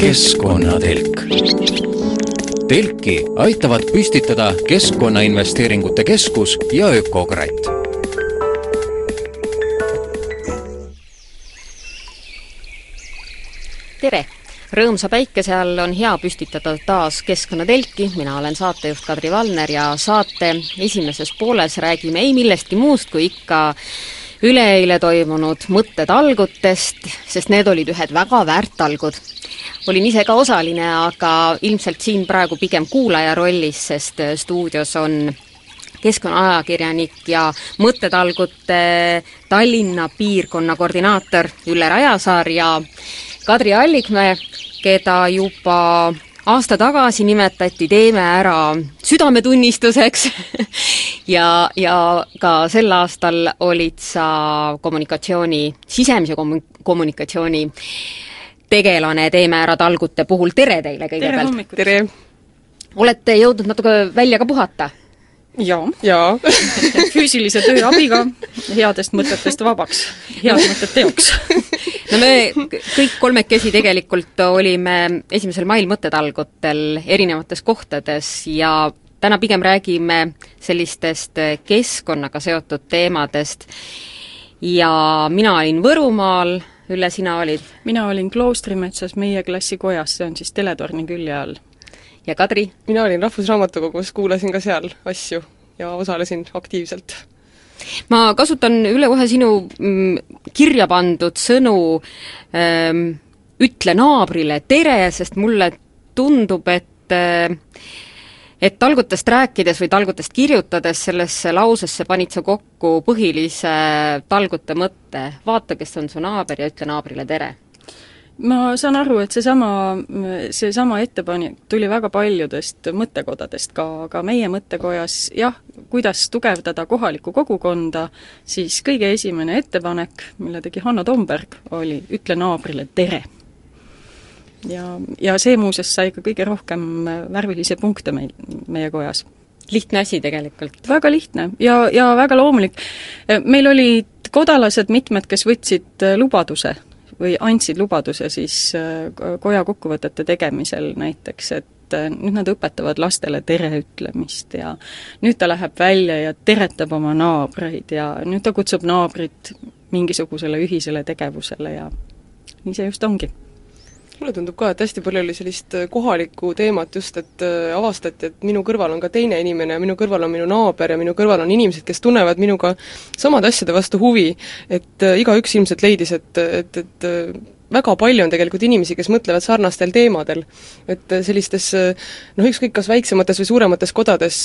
keskkonnatelk. telki aitavad püstitada Keskkonnainvesteeringute Keskus ja Ökokratt tere! rõõmsa päikese all on hea püstitada taas keskkonnatelki, mina olen saatejuht Kadri Valner ja saate esimeses pooles räägime ei millestki muust kui ikka üleeile toimunud mõttetalgutest, sest need olid ühed väga väärt talgud. olin ise ka osaline, aga ilmselt siin praegu pigem kuulaja rollis, sest stuudios on keskkonnaajakirjanik ja mõttetalgute Tallinna piirkonna koordinaator Ülle Rajasaar ja Kadri Allikmäe, keda juba aasta tagasi nimetati Teeme ära südametunnistuseks ja, ja ka sel aastal olid sa kommunikatsiooni, sisemise kom-, kommunikatsiooni tegelane Teeme ära talgute puhul, tere teile kõigepealt! tere! olete jõudnud natuke välja ka puhata? jaa. jaa füüsilise töö abiga headest mõtetest vabaks, head mõtted teoks no me kõik kolmekesi tegelikult olime esimesel mail mõttetalgutel erinevates kohtades ja täna pigem räägime sellistest keskkonnaga seotud teemadest ja mina olin Võrumaal, Ülle, sina olid? mina olin Kloostrimetsas meie klassikojas, see on siis teletorni külje all. ja Kadri? mina olin Rahvusraamatukogus, kuulasin ka seal asju ja osalesin aktiivselt ma kasutan üle kohe sinu mm, kirja pandud sõnu ähm, ütle naabrile tere, sest mulle tundub, et äh, et talgutest rääkides või talgutest kirjutades sellesse lausesse panid sa kokku põhilise talgute mõtte, vaata, kes on su naaber ja ütle naabrile tere ma saan aru, et seesama, seesama ettepanek tuli väga paljudest mõttekodadest ka, aga meie mõttekojas jah, kuidas tugevdada kohalikku kogukonda, siis kõige esimene ettepanek, mille tegi Hanno Tomberg, oli ütle naabrile tere. ja, ja see muuseas sai ka kõige rohkem värvilisi punkte meil, meie kojas lihtne asi tegelikult. väga lihtne ja, ja väga loomulik. meil olid kodalased mitmed, kes võtsid lubaduse või andsid lubaduse siis äh, koja kokkuvõtete tegemisel näiteks, et äh, nüüd nad õpetavad lastele tere ütlemist ja nüüd ta läheb välja ja teretab oma naabreid ja nüüd ta kutsub naabrit mingisugusele ühisele tegevusele ja nii see just ongi mulle tundub ka, et hästi palju oli sellist äh, kohalikku teemat just, et äh, avastati, et minu kõrval on ka teine inimene ja minu kõrval on minu naaber ja minu kõrval on inimesed, kes tunnevad minuga samade asjade vastu huvi. et äh, igaüks ilmselt leidis, et, et, et väga palju on tegelikult inimesi, kes mõtlevad sarnastel teemadel. et sellistes noh, ükskõik kas väiksemates või suuremates kodades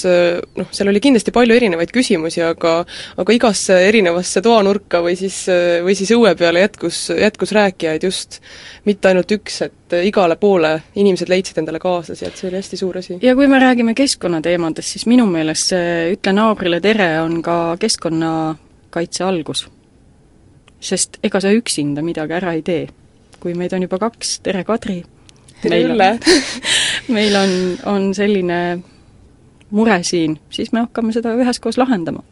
noh, seal oli kindlasti palju erinevaid küsimusi, aga aga igasse erinevasse toanurka või siis, või siis õue peale jätkus, jätkus rääkijaid just, mitte ainult üks, et igale poole inimesed leidsid endale kaaslasi, et see oli hästi suur asi. ja kui me räägime keskkonnateemadest, siis minu meelest see Ütle naabrile tere on ka keskkonnakaitse algus. sest ega sa üksinda midagi ära ei tee kui meid on juba kaks, tere Kadri! tere Ülle! meil on, on selline mure siin, siis me hakkame seda üheskoos lahendama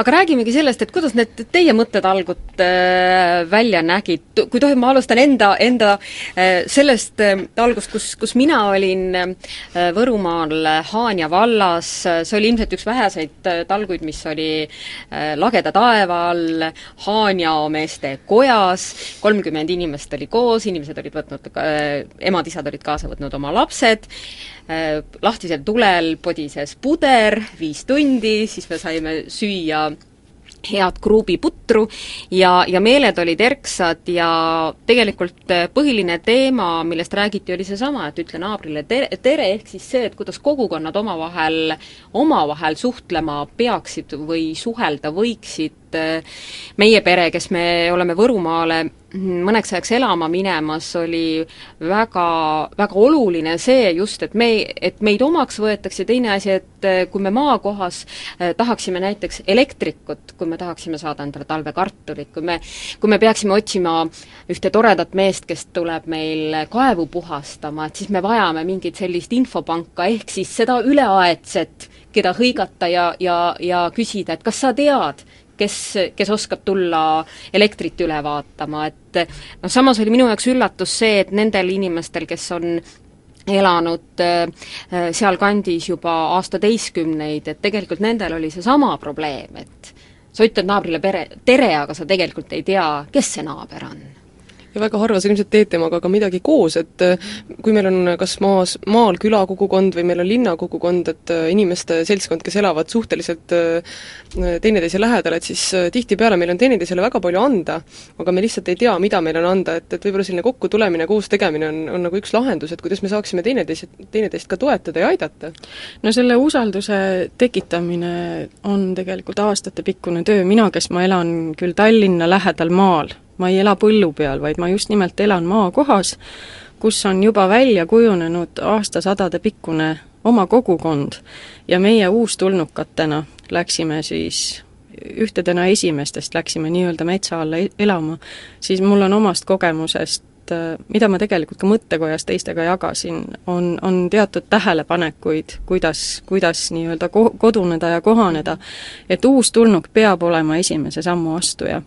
aga räägimegi sellest, et kuidas need teie mõttetalgud äh, välja nägid, kui tohib, ma alustan enda, enda äh, sellest äh, talgust, kus, kus mina olin Võrumaal Haanja vallas, see oli ilmselt üks väheseid äh, talguid, mis oli lageda taeva all Haanja meeste kojas, kolmkümmend inimest oli koos, inimesed olid võtnud emad-isad olid kaasa võtnud oma lapsed lahtisel tulel podises puder viis tundi, siis me saime süüa head kruubiputru ja, ja meeled olid erksad ja tegelikult äh, põhiline teema, millest räägiti, oli seesama, et ütle naabrile tere, tere, ehk siis see, et kuidas kogukonnad omavahel, omavahel suhtlema peaksid või suhelda võiksid, meie pere, kes me oleme Võrumaale mõneks ajaks elama minemas, oli väga, väga oluline see just, et me, et meid omaks võetakse teine asi, et eh, kui me maakohas eh, tahaksime näiteks elektrikut, kui me tahaksime saada endale talvekartulit, kui me, kui me peaksime otsima ühte toredat meest, kes tuleb meil kaevu puhastama, et siis me vajame mingit sellist infopanka, ehk siis seda üleaedset, keda hõigata ja, ja, ja küsida, et kas sa tead, kes, kes oskab tulla elektrit üle vaatama, et noh, samas oli minu jaoks üllatus see, et nendel inimestel, kes on elanud äh, sealkandis juba aastateistkümneid, et tegelikult nendel oli seesama probleem, et sa ütled naabrile pere, tere, aga sa tegelikult ei tea, kes see naaber on ja väga harva sa ilmselt teed temaga ka midagi koos, et äh, kui meil on kas maas, maal külakogukond või meil on linnakogukond, et äh, inimeste seltskond, kes elavad suhteliselt äh, teineteise lähedal, et siis tihtipeale meil on teineteisele väga palju anda, aga me lihtsalt ei tea, mida meil on anda, et, et võib-olla selline kokkutulemine, koos tegemine on, on nagu üks lahendus, et kuidas me saaksime teineteist, teineteist ka toetada ja aidata. no selle usalduse tekitamine on tegelikult aastatepikkune töö, mina, kes ma elan küll Tallinna lähedal maal, ma ei ela põllu peal, vaid ma just nimelt elan maakohas, kus on juba välja kujunenud aastasadade pikkune oma kogukond ja meie uustulnukatena läksime siis ühtedena esimestest läksime nii-öelda metsa alla e-, elama, siis mul on omast kogemusest äh, mida ma tegelikult ka mõttekojas teistega jagasin, on, on teatud tähelepanekuid, kuidas, kuidas nii-öelda ko-, koduneda ja kohaneda, et uustulnuk peab olema esimese sammu astuja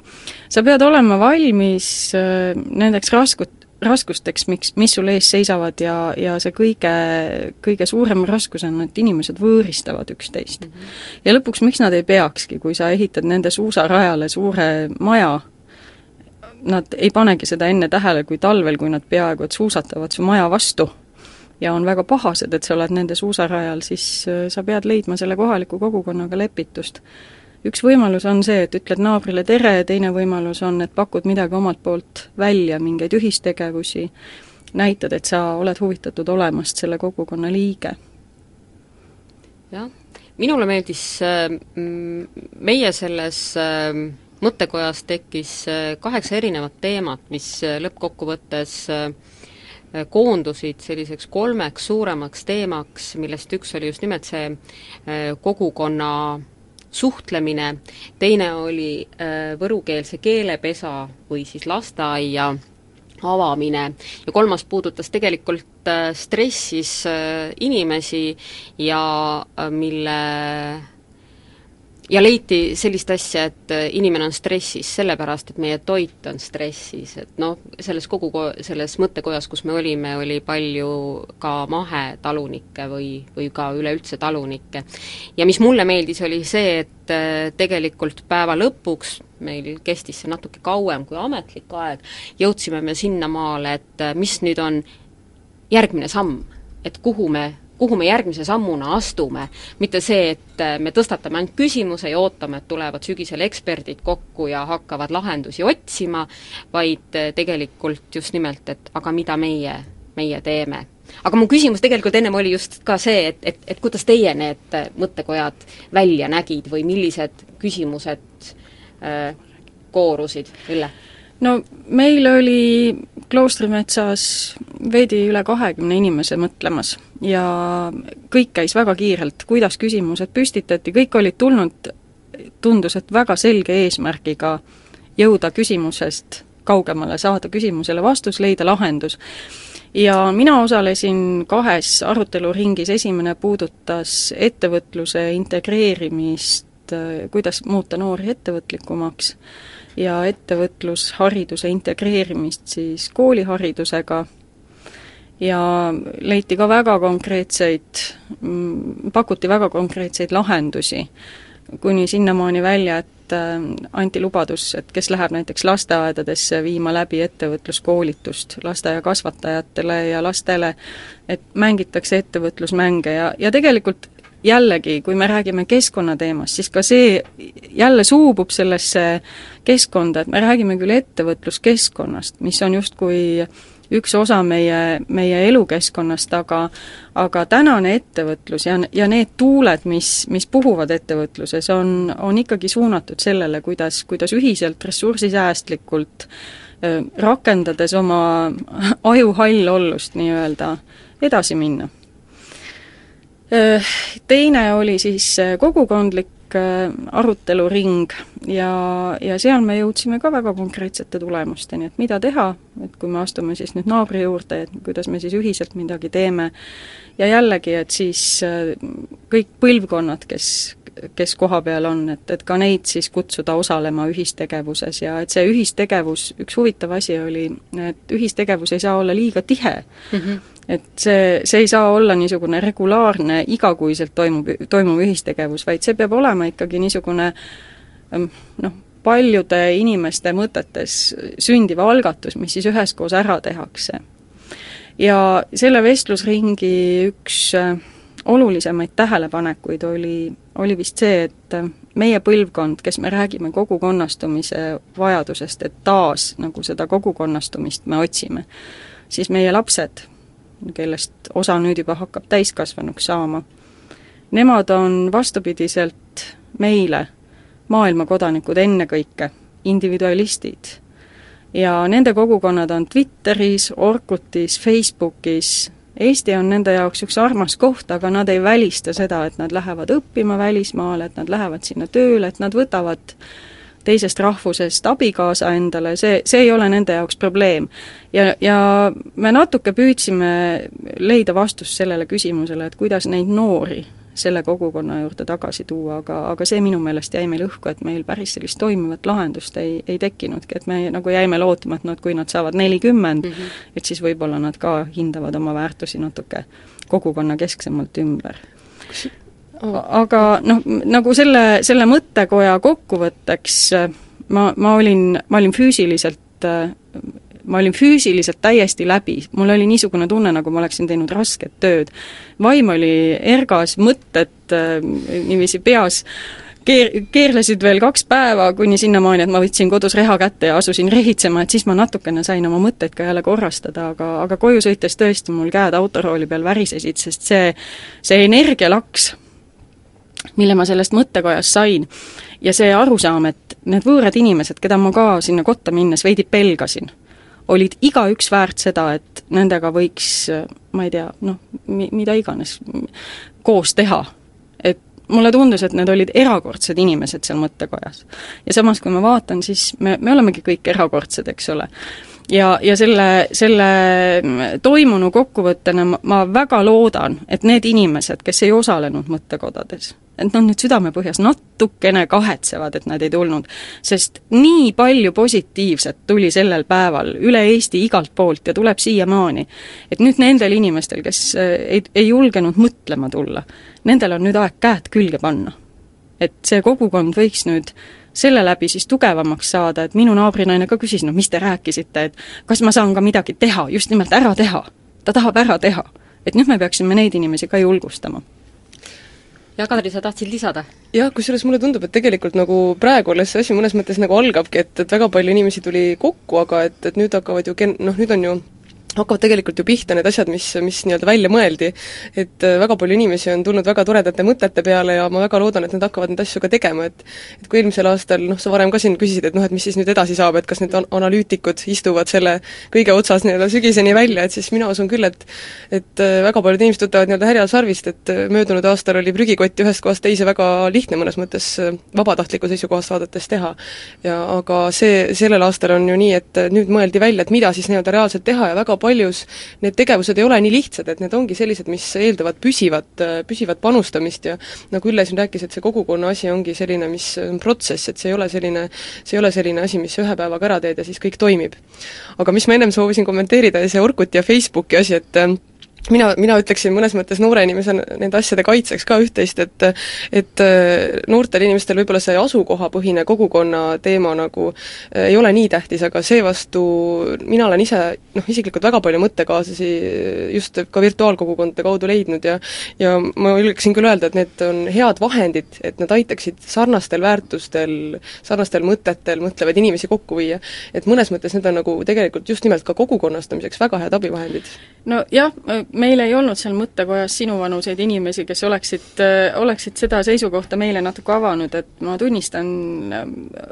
sa pead olema valmis äh, nendeks raskut-, raskusteks, miks, mis sul ees seisavad ja, ja see kõige, kõige suurem raskus on, et inimesed võõristavad üksteist mm. -hmm. ja lõpuks, miks nad ei peakski, kui sa ehitad nende suusarajale suure maja, nad ei panegi seda enne tähele, kui talvel, kui nad peaaegu et suusatavad su maja vastu ja on väga pahased, et sa oled nende suusarajal, siis äh, sa pead leidma selle kohaliku kogukonnaga lepitust üks võimalus on see, et ütled naabrile tere teine võimalus on, et pakud midagi omalt poolt välja, mingeid ühistegevusi, näitad, et sa oled huvitatud olemast selle kogukonna liige. jah, minule meeldis äh, meie selles äh, mõttekojas tekkis äh, kaheksa erinevat teemat, mis lõppkokkuvõttes koondusid selliseks kolmeks suuremaks teemaks, millest üks oli just nimelt see kogukonna suhtlemine, teine oli äh, võrukeelse keelepesa või siis lasteaia avamine ja kolmas puudutas tegelikult äh, stressis äh, inimesi ja mille ja leiti sellist asja, et äh, inimene on stressis sellepärast, et meie toit on stressis, et noh, selles kogu, selles mõttekojas, kus me olime, oli palju ka mahetalunikke või, või ka üleüldse talunikke. ja mis mulle meeldis, oli see, et äh, tegelikult päeva lõpuks, meil kestis see natuke kauem kui ametlik aeg, jõudsime me sinnamaale, et äh, mis nüüd on järgmine samm, et kuhu me kuhu me järgmise sammuna astume, mitte see, et äh, me tõstatame ainult küsimuse ja ootame, et tulevad sügisel eksperdid kokku ja hakkavad lahendusi otsima, vaid äh, tegelikult just nimelt, et aga mida meie, meie teeme. aga mu küsimus tegelikult ennem oli just ka see, et, et, et kuidas teie need äh, mõttekojad välja nägid või millised küsimused äh, koorusid, Ülle? No meil oli kloostrimetsas veidi üle kahekümne inimese mõtlemas ja kõik käis väga kiirelt, kuidas küsimused püstitati, kõik olid tulnud, tundus, et väga selge eesmärgiga jõuda küsimusest kaugemale, saada küsimusele vastus, leida lahendus. ja mina osalesin kahes aruteluringis, esimene puudutas ettevõtluse integreerimist, kuidas muuta noori ettevõtlikumaks ja ettevõtlushariduse integreerimist siis kooliharidusega. Ja leiti ka väga konkreetseid, mm, pakuti väga konkreetseid lahendusi, kuni sinnamaani välja, et äh, anti lubadus, et kes läheb näiteks lasteaedadesse viima läbi ettevõtluskoolitust lasteaiakasvatajatele ja lastele, et mängitakse ettevõtlusmänge ja, ja tegelikult jällegi, kui me räägime keskkonnateemast, siis ka see jälle suubub sellesse keskkonda, et me räägime küll ettevõtluskeskkonnast, mis on justkui üks osa meie, meie elukeskkonnast, aga aga tänane ettevõtlus ja, ja need tuuled, mis, mis puhuvad ettevõtluses, on, on ikkagi suunatud sellele, kuidas, kuidas ühiselt ressursisäästlikult rakendades oma aju hallollust nii-öelda edasi minna Teine oli siis kogukondlik äh, aruteluring ja, ja seal me jõudsime ka väga konkreetsete tulemusteni, et mida teha, et kui me astume siis nüüd naabri juurde, et kuidas me siis ühiselt midagi teeme, ja jällegi, et siis äh, kõik põlvkonnad, kes, kes kohapeal on, et, et ka neid siis kutsuda osalema ühistegevuses ja et see ühistegevus, üks huvitav asi oli, et ühistegevus ei saa olla liiga tihe mm. -hmm et see, see ei saa olla niisugune regulaarne, igakuiselt toimub, toimuv ühistegevus, vaid see peab olema ikkagi niisugune ähm, noh, paljude inimeste mõtetes sündiv algatus, mis siis üheskoos ära tehakse. ja selle vestlusringi üks äh, olulisemaid tähelepanekuid oli, oli vist see, et äh, meie põlvkond, kes me räägime kogukonnastumise vajadusest, et taas nagu seda kogukonnastumist me otsime, siis meie lapsed kellest osa nüüd juba hakkab täiskasvanuks saama, nemad on vastupidiselt meile maailmakodanikud ennekõike, individualistid. ja nende kogukonnad on Twitteris, Orkutis, Facebookis, Eesti on nende jaoks üks armas koht, aga nad ei välista seda, et nad lähevad õppima välismaale, et nad lähevad sinna tööle, et nad võtavad teisest rahvusest abikaasa endale, see, see ei ole nende jaoks probleem. ja, ja me natuke püüdsime leida vastust sellele küsimusele, et kuidas neid noori selle kogukonna juurde tagasi tuua, aga, aga see minu meelest jäi meil õhku, et meil päris sellist toimivat lahendust ei, ei tekkinudki, et me nagu jäime lootma, et noh, et kui nad saavad nelikümmend mm, -hmm. et siis võib-olla nad ka hindavad oma väärtusi natuke kogukonnakesksemalt ümber aga noh, nagu selle, selle mõttekoja kokkuvõtteks ma, ma olin, ma olin füüsiliselt ma olin füüsiliselt täiesti läbi, mul oli niisugune tunne, nagu ma oleksin teinud rasket tööd. vaim oli ergas, mõtted niiviisi peas keer-, keerlesid veel kaks päeva, kuni sinnamaani, et ma võtsin kodus reha kätte ja asusin rehitsema, et siis ma natukene sain oma mõtteid ka jälle korrastada, aga, aga koju sõites tõesti mul käed autorooli peal värisesid, sest see, see energialaks, mille ma sellest mõttekojast sain. ja see arusaam, et need võõrad inimesed, keda ma ka sinna kotta minnes veidi pelgasin, olid igaüks väärt seda, et nendega võiks, ma ei tea, noh, mi-, mida iganes, koos teha. et mulle tundus, et need olid erakordsed inimesed seal mõttekojas. ja samas, kui ma vaatan, siis me, me olemegi kõik erakordsed, eks ole ja, ja selle, selle toimunu kokkuvõttena ma, väga loodan, et need inimesed, kes ei osalenud mõttekodades, et nad nüüd südamepõhjas natukene kahetsevad, et nad ei tulnud. sest nii palju positiivset tuli sellel päeval üle Eesti igalt poolt ja tuleb siiamaani. et nüüd nendel inimestel, kes äh, ei, ei julgenud mõtlema tulla, nendel on nüüd aeg käed külge panna. et see kogukond võiks nüüd selle läbi siis tugevamaks saada, et minu naabrinaine ka küsis, no mis te rääkisite, et kas ma saan ka midagi teha, just nimelt ära teha. ta tahab ära teha. et nüüd me peaksime neid inimesi ka julgustama ja Kadri, sa tahtsid lisada? jah, kusjuures mulle tundub, et tegelikult nagu praegu alles see asi mõnes mõttes nagu algabki, et, et väga palju inimesi tuli kokku, aga et, et nüüd hakkavad ju ken-, noh nüüd on ju hakkavad tegelikult ju pihta need asjad, mis, mis nii-öelda välja mõeldi. et äh, väga palju inimesi on tulnud väga toredate mõtete peale ja ma väga loodan, et nad hakkavad neid asju ka tegema, et et kui eelmisel aastal, noh, sa varem ka siin küsisid, et noh, et mis siis nüüd edasi saab, et kas need analüütikud istuvad selle kõige otsas nii-öelda sügiseni välja, et siis mina usun küll, et et äh, väga paljud inimesed võtavad nii-öelda härjal sarvist, et äh, möödunud aastal oli prügikotti ühest kohast teise väga lihtne mõnes mõttes vabatahtliku seisukohast vaadates teha. ja aga see, sellel aastal on ju nii, et nüüd mõeldi välja, et mida siis nii-öelda reaalselt teha ja väga paljus need tegevused ei ole nii lihtsad, et need ongi sellised, mis eeldavad püsivat, püsivat panustamist ja nagu Ülle siin rääkis, et see kogukonna asi ongi selline, mis on protsess, et see ei ole selline, see ei ole selline asi, mis ühe päevaga ära teed ja siis kõik toimib. aga mis ma ennem soovisin kommenteerida, see Orkuti ja Facebooki asi, et mina, mina ütleksin mõnes mõttes noore inimesena nende asjade kaitseks ka üht-teist, et et äh, noortel inimestel võib-olla see asukohapõhine kogukonna teema nagu äh, ei ole nii tähtis, aga seevastu mina olen ise noh, isiklikult väga palju mõttekaaslasi just ka virtuaalkogukondade kaudu leidnud ja ja ma julgeksin küll öelda, et need on head vahendid, et nad aitaksid sarnastel väärtustel, sarnastel mõtetel mõtlevaid inimesi kokku viia. et mõnes mõttes need on nagu tegelikult just nimelt ka kogukonnastamiseks väga head abivahendid. nojah, meil ei olnud seal mõttekojas sinuvanuseid inimesi, kes oleksid, äh, oleksid seda seisukohta meile natuke avanud, et ma tunnistan, äh,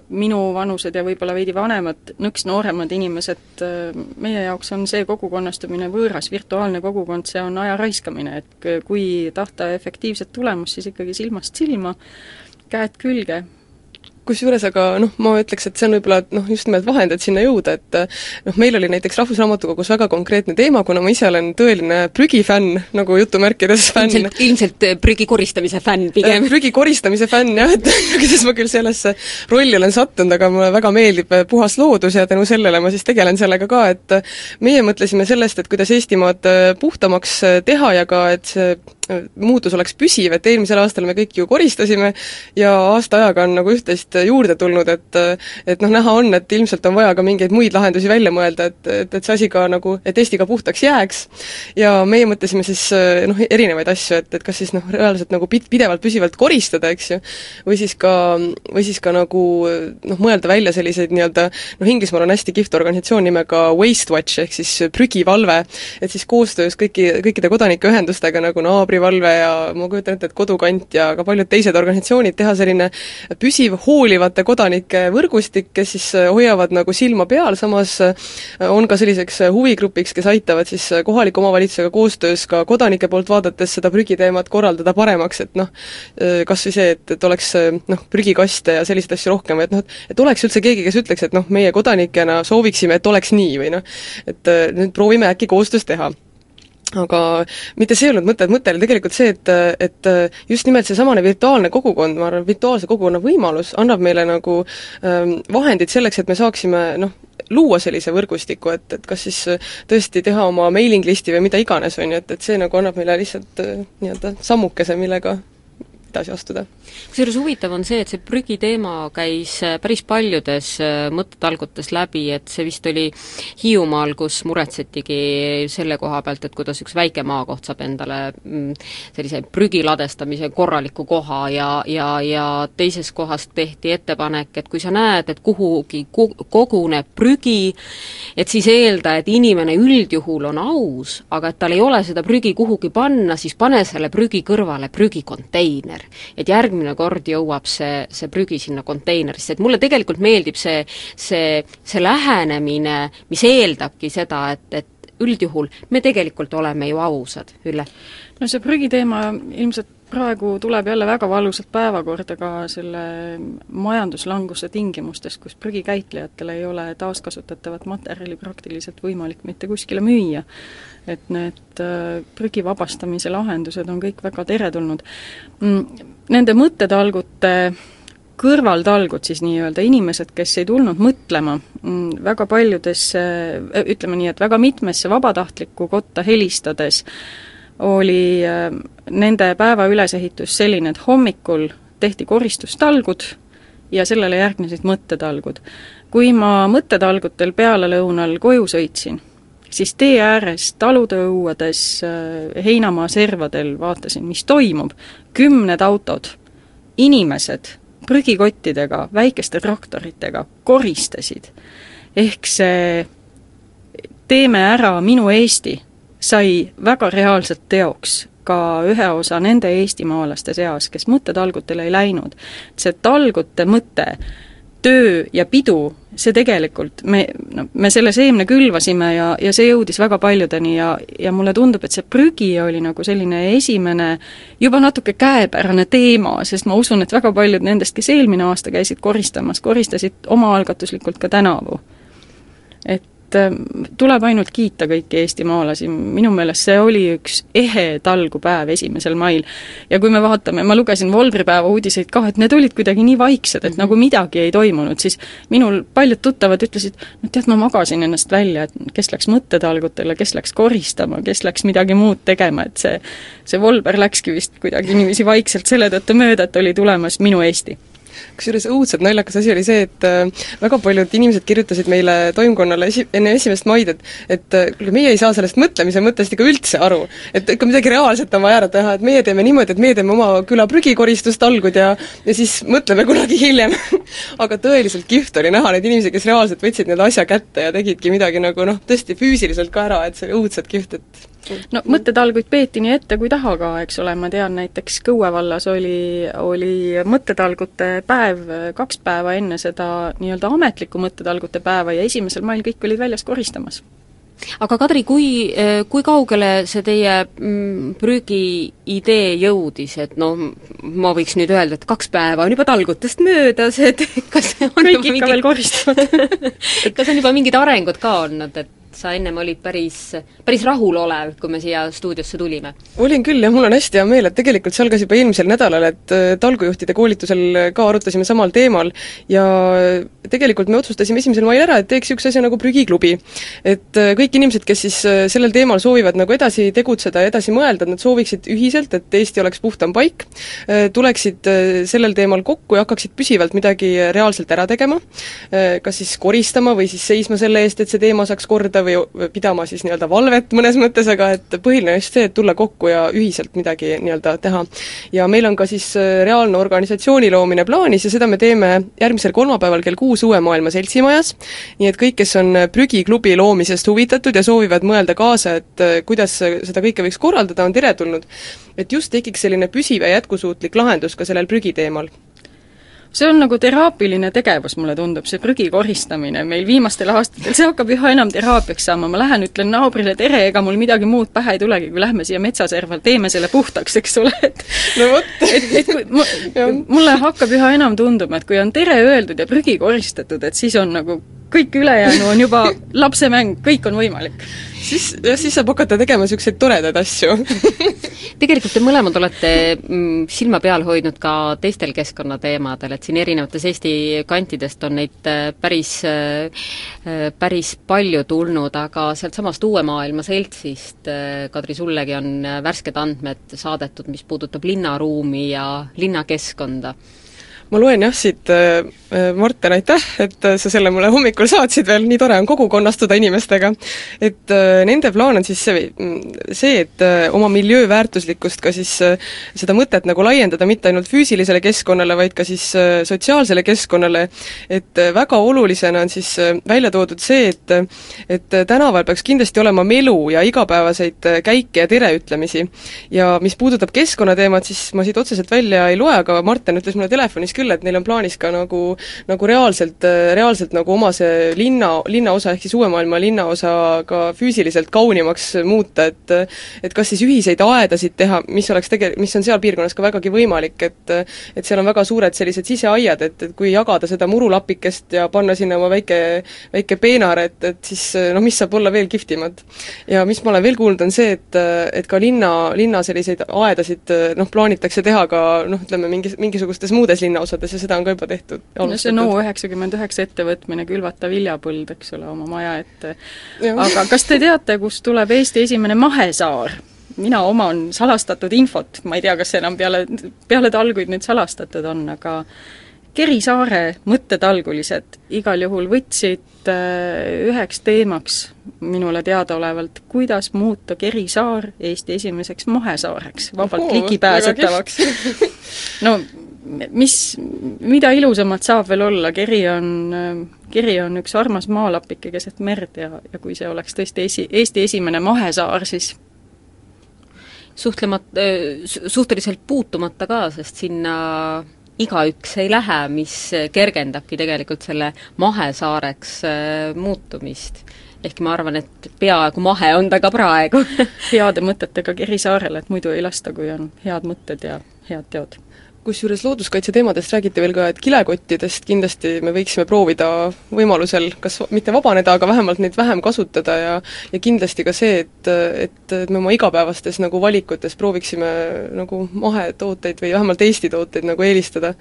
minuvanused ja võib-olla veidi vanemad, nõks nooremad inimesed, äh, meie jaoks on see kogukonnastumine võõras, virtuaalne kogukond, see on aja raiskamine, et kui tahta efektiivset tulemust, siis ikkagi silmast silma, käed külge kusjuures aga noh, ma ütleks, et see on võib-olla noh, just nimelt vahend, et sinna jõuda, et noh, meil oli näiteks Rahvusraamatukogus väga konkreetne teema, kuna ma ise olen tõeline prügifänn, nagu jutumärkides fänn. ilmselt, ilmselt eh, prügi koristamise fänn pigem. Äh, prügi koristamise fänn jah, et kuidas ma küll sellesse rolli olen sattunud, aga mulle väga meeldib äh, puhas loodus ja tänu sellele ma siis tegelen sellega ka, et meie mõtlesime sellest, et kuidas Eestimaad äh, puhtamaks teha ja ka, et see muutus oleks püsiv, et eelmisel aastal me kõik ju koristasime ja aasta ajaga on nagu üht-teist juurde tulnud, et et noh, näha on, et ilmselt on vaja ka mingeid muid lahendusi välja mõelda, et, et, et see asi ka nagu, et Eesti ka puhtaks jääks. ja meie mõtlesime siis noh, erinevaid asju, et, et kas siis noh, reaalselt nagu pid-, pidevalt püsivalt koristada, eks ju, või siis ka, või siis ka nagu noh, mõelda välja selliseid nii-öelda noh, Inglismaal on hästi kihvt organisatsioon nimega Waste Watch, ehk siis prügivalve, et siis koostöös kõiki, kõikide kodanikeühendustega nagu naabri piirivalve ja ma kujutan ette, et Kodukant ja ka paljud teised organisatsioonid teha selline püsiv hoolivate kodanike võrgustik, kes siis hoiavad nagu silma peal, samas on ka selliseks huvigrupiks, kes aitavad siis kohaliku omavalitsusega koostöös ka kodanike poolt vaadates seda prügiteemat korraldada paremaks, et noh, kas või see, et, et oleks noh, prügikaste ja selliseid asju rohkem, et noh, et oleks üldse keegi, kes ütleks, et noh, meie kodanikena sooviksime, et oleks nii või noh, et nüüd proovime äkki koostöös teha aga mitte see ei olnud mõte, et mõte oli tegelikult see, et, et just nimelt seesamane virtuaalne kogukond, ma arvan, virtuaalse kogukonna võimalus annab meile nagu ähm, vahendid selleks, et me saaksime noh, luua sellise võrgustiku, et, et kas siis tõesti teha oma mailing listi või mida iganes, on ju, et, et see nagu annab meile lihtsalt äh, nii-öelda sammukese, millega edasi astuda. kusjuures huvitav on see, et see prügiteema käis äh, päris paljudes äh, mõttetalgutes läbi, et see vist oli Hiiumaal, kus muretsetigi selle koha pealt, et kuidas üks väike maakoht saab endale mm, sellise prügi ladestamise korraliku koha ja, ja, ja teises kohas tehti ettepanek, et kui sa näed, et kuhugi koguneb prügi, et siis eelda, et inimene üldjuhul on aus, aga et tal ei ole seda prügi kuhugi panna, siis pane selle prügi kõrvale prügikonteiner et järgmine kord jõuab see, see prügi sinna konteinerisse, et mulle tegelikult meeldib see, see, see lähenemine, mis eeldabki seda, et, et üldjuhul me tegelikult oleme ju ausad, Ülle. No see prügiteema ilmselt praegu tuleb jälle väga valusalt päevakorda ka selle majanduslanguse tingimustes, kus prügikäitlejatel ei ole taaskasutatavat materjali praktiliselt võimalik mitte kuskile müüa et need äh, prügi vabastamise lahendused on kõik väga teretulnud. Mm, nende mõttetalgute kõrvaltalgud siis nii-öelda, inimesed, kes ei tulnud mõtlema, mm, väga paljudesse, ütleme nii, et väga mitmesse vabatahtlikku kotta helistades oli äh, nende päeva ülesehitus selline, et hommikul tehti koristustalgud ja sellele järgnesid mõttetalgud. kui ma mõttetalgutel pealelõunal koju sõitsin, siis tee ääres, talude õuedes, äh, heinamaa servadel vaatasin, mis toimub, kümned autod, inimesed prügikottidega, väikeste traktoritega koristasid. ehk see Teeme ära minu Eesti sai väga reaalselt teoks ka ühe osa nende eestimaalaste seas, kes mõttetalgutele ei läinud. see talgute mõte, töö ja pidu see tegelikult, me, no me selle seemne külvasime ja, ja see jõudis väga paljudeni ja, ja mulle tundub, et see prügi oli nagu selline esimene juba natuke käepärane teema, sest ma usun, et väga paljud nendest, kes eelmine aasta käisid koristamas, koristasid omaalgatuslikult ka tänavu. et et ähm, tuleb ainult kiita kõiki eestimaalasi, minu meelest see oli üks ehe talgupäev esimesel mail. ja kui me vaatame, ma lugesin Volbripäeva uudiseid ka, et need olid kuidagi nii vaiksed, et -hmm. nagu midagi ei toimunud, siis minul paljud tuttavad ütlesid, no tead, ma magasin ennast välja, et kes läks mõttetalgutele, kes läks koristama, kes läks midagi muud tegema, et see see Volber läkski vist kuidagi niiviisi vaikselt selle tõttu mööda, et oli tulemas Minu Eesti kusjuures õudselt naljakas asi oli see, et äh, väga paljud inimesed kirjutasid meile toimkonnale esi-, enne esimest maid, et et äh, kuulge, meie ei saa sellest mõtlemise mõttest ikka üldse aru. et ikka midagi reaalset on vaja ära teha, et meie teeme niimoodi, et meie teeme oma küla prügikoristustalgud ja ja siis mõtleme kunagi hiljem aga tõeliselt kihvt oli näha neid inimesi, kes reaalselt võtsid need asja kätte ja tegidki midagi nagu noh, tõesti füüsiliselt ka ära, et see oli õudselt kihvt, et no mõttetalguid peeti nii ette kui taha ka, eks ole, ma tean näiteks Kõue vallas oli, oli mõttetalgute päev kaks päeva enne seda nii-öelda ametlikku mõttetalgute päeva ja esimesel mail kõik olid väljas koristamas. Aga Kadri, kui, kui kaugele see teie mm, prügiidee jõudis, et noh, ma võiks nüüd öelda, et kaks päeva on juba talgutest möödas, et kas on kõik ikka mingi... veel koristavad. kas on juba mingid arengud ka olnud, et sa ennem olid päris, päris rahulolev, kui me siia stuudiosse tulime. olin küll jah, mul on hästi hea meel, et tegelikult see algas juba eelmisel nädalal, et äh, talgujuhtide koolitusel ka arutasime samal teemal ja tegelikult me otsustasime esimesel mail ära, et teeks niisuguse asja nagu prügiklubi. et äh, kõik inimesed, kes siis äh, sellel teemal soovivad nagu edasi tegutseda ja edasi mõelda, et nad sooviksid ühiselt, et Eesti oleks puhtam paik, tuleksid sellel teemal kokku ja hakkaksid püsivalt midagi reaalselt ära tegema, kas siis koristama või siis seisma selle eest, et see teema saaks korda või pidama siis nii-öelda valvet mõnes mõttes, aga et põhiline on just see, et tulla kokku ja ühiselt midagi nii-öelda teha. ja meil on ka siis äh, reaalne organisatsiooni loomine plaanis ja seda me teeme järgmisel kolmapäeval kell kuus Uue Maailma Seltsimajas, nii et kõik, kes on äh, prügiklubi loomisest huvitatud ja soovivad mõelda kaasa, et äh, kuidas seda kõike võiks korraldada, on teretulnud. et just tekiks selline püsiv ja jätkusuutlik lahendus ka sellel prügiteemal see on nagu teraapiline tegevus, mulle tundub, see prügi koristamine meil viimastel aastatel, see hakkab üha enam teraapiaks saama, ma lähen ütlen naabrile tere, ega mul midagi muud pähe ei tulegi, kui lähme siia metsaserval, teeme selle puhtaks, eks ole, et no vot. et, et kui mu, mulle hakkab üha enam tunduma, et kui on tere öeldud ja prügi koristatud, et siis on nagu kõik ülejäänu on juba lapsemäng, kõik on võimalik. siis, jah, siis saab hakata tegema niisuguseid toredaid asju tegelikult te mõlemad olete mm, silma peal hoidnud ka teistel keskkonnateemadel, et siin erinevates Eesti kantidest on neid äh, päris, äh, äh, päris palju tulnud, aga sealtsamast Uue Maailma Seltsist, Kadri, sullegi on värsked andmed saadetud, mis puudutab linnaruumi ja linnakeskkonda ma loen jah siit, äh, äh, Marten, aitäh, et äh, sa selle mulle hommikul saatsid veel, nii tore on kogukonnastuda inimestega. et nende plaan on siis see, see, et oma miljöö väärtuslikkust ka siis seda mõtet nagu laiendada mitte ainult füüsilisele keskkonnale, vaid ka siis sotsiaalsele keskkonnale, et väga olulisena on siis välja toodud see, et et tänaval peaks kindlasti olema melu ja igapäevaseid käike ja tereütlemisi. ja mis puudutab keskkonnateemat, siis ma siit otseselt välja ei loe, aga Marten ütles mulle telefonis küll, et neil on plaanis ka nagu, nagu reaalselt, reaalselt nagu oma see linna, linnaosa ehk siis Uue Maailma linnaosa ka füüsiliselt kaunimaks muuta, et et kas siis ühiseid aedasid teha, mis oleks tege-, mis on seal piirkonnas ka vägagi võimalik, et et seal on väga suured sellised siseaiad, et, et kui jagada seda murulapikest ja panna sinna oma väike, väike peenar, et, et siis noh, mis saab olla veel kihvtimad. ja mis ma olen veel kuulnud, on see, et, et ka linna, linna selliseid aedasid noh, plaanitakse teha ka noh, ütleme mingi, mingisugustes muudes linnaosades, osades ja seda on ka juba tehtud. no see NO üheksakümmend üheksa ettevõtmine, külvata viljapõld, eks ole, oma maja ette. aga kas te teate, kust tuleb Eesti esimene mahesaar? mina oman salastatud infot, ma ei tea, kas see enam peale, peale talguid nüüd salastatud on, aga Keri saare mõttetalgulised igal juhul võtsid äh, üheks teemaks minule teadaolevalt, kuidas muuta Keri saar Eesti esimeseks mahesaareks, vabalt ligipääsetavaks. no mis, mida ilusamat saab veel olla, Keri on, Keri on üks armas maalapike keset merd ja, ja kui see oleks tõesti esi, Eesti esimene mahesaar, siis suhtlemat-, suhteliselt puutumata ka, sest sinna igaüks ei lähe, mis kergendabki tegelikult selle mahesaareks muutumist. ehkki ma arvan, et peaaegu mahe on ta ka praegu heade mõtetega Keri saarele, et muidu ei lasta, kui on head mõtted ja head teod kusjuures looduskaitse teemadest räägiti veel ka, et kilekottidest kindlasti me võiksime proovida võimalusel kas mitte vabaneda, aga vähemalt neid vähem kasutada ja ja kindlasti ka see, et, et, et me oma igapäevastes nagu valikutes prooviksime nagu mahetooteid või vähemalt Eesti tooteid nagu eelistada.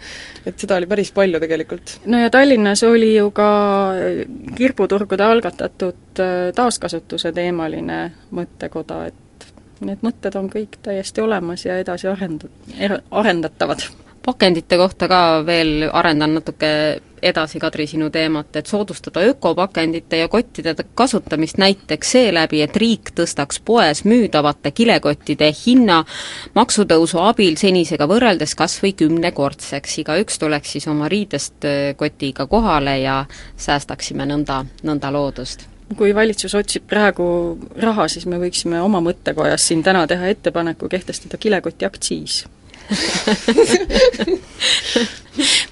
et seda oli päris palju tegelikult. no ja Tallinnas oli ju ka kirbuturgude algatatud äh, taaskasutuse teemaline mõttekoda, et need mõtted on kõik täiesti olemas ja edasi arend-, arendatavad. pakendite kohta ka veel arendan natuke edasi, Kadri, sinu teemat, et soodustada ökopakendite ja kottide kasutamist näiteks seeläbi, et riik tõstaks poes müüdavate kilekottide hinna maksutõusu abil senisega võrreldes kas või kümnekordseks. igaüks tuleks siis oma riidest kotiga kohale ja säästaksime nõnda, nõnda loodust kui valitsus otsib praegu raha, siis me võiksime oma mõttekojas siin täna teha ettepaneku kehtestada kilekoti aktsiis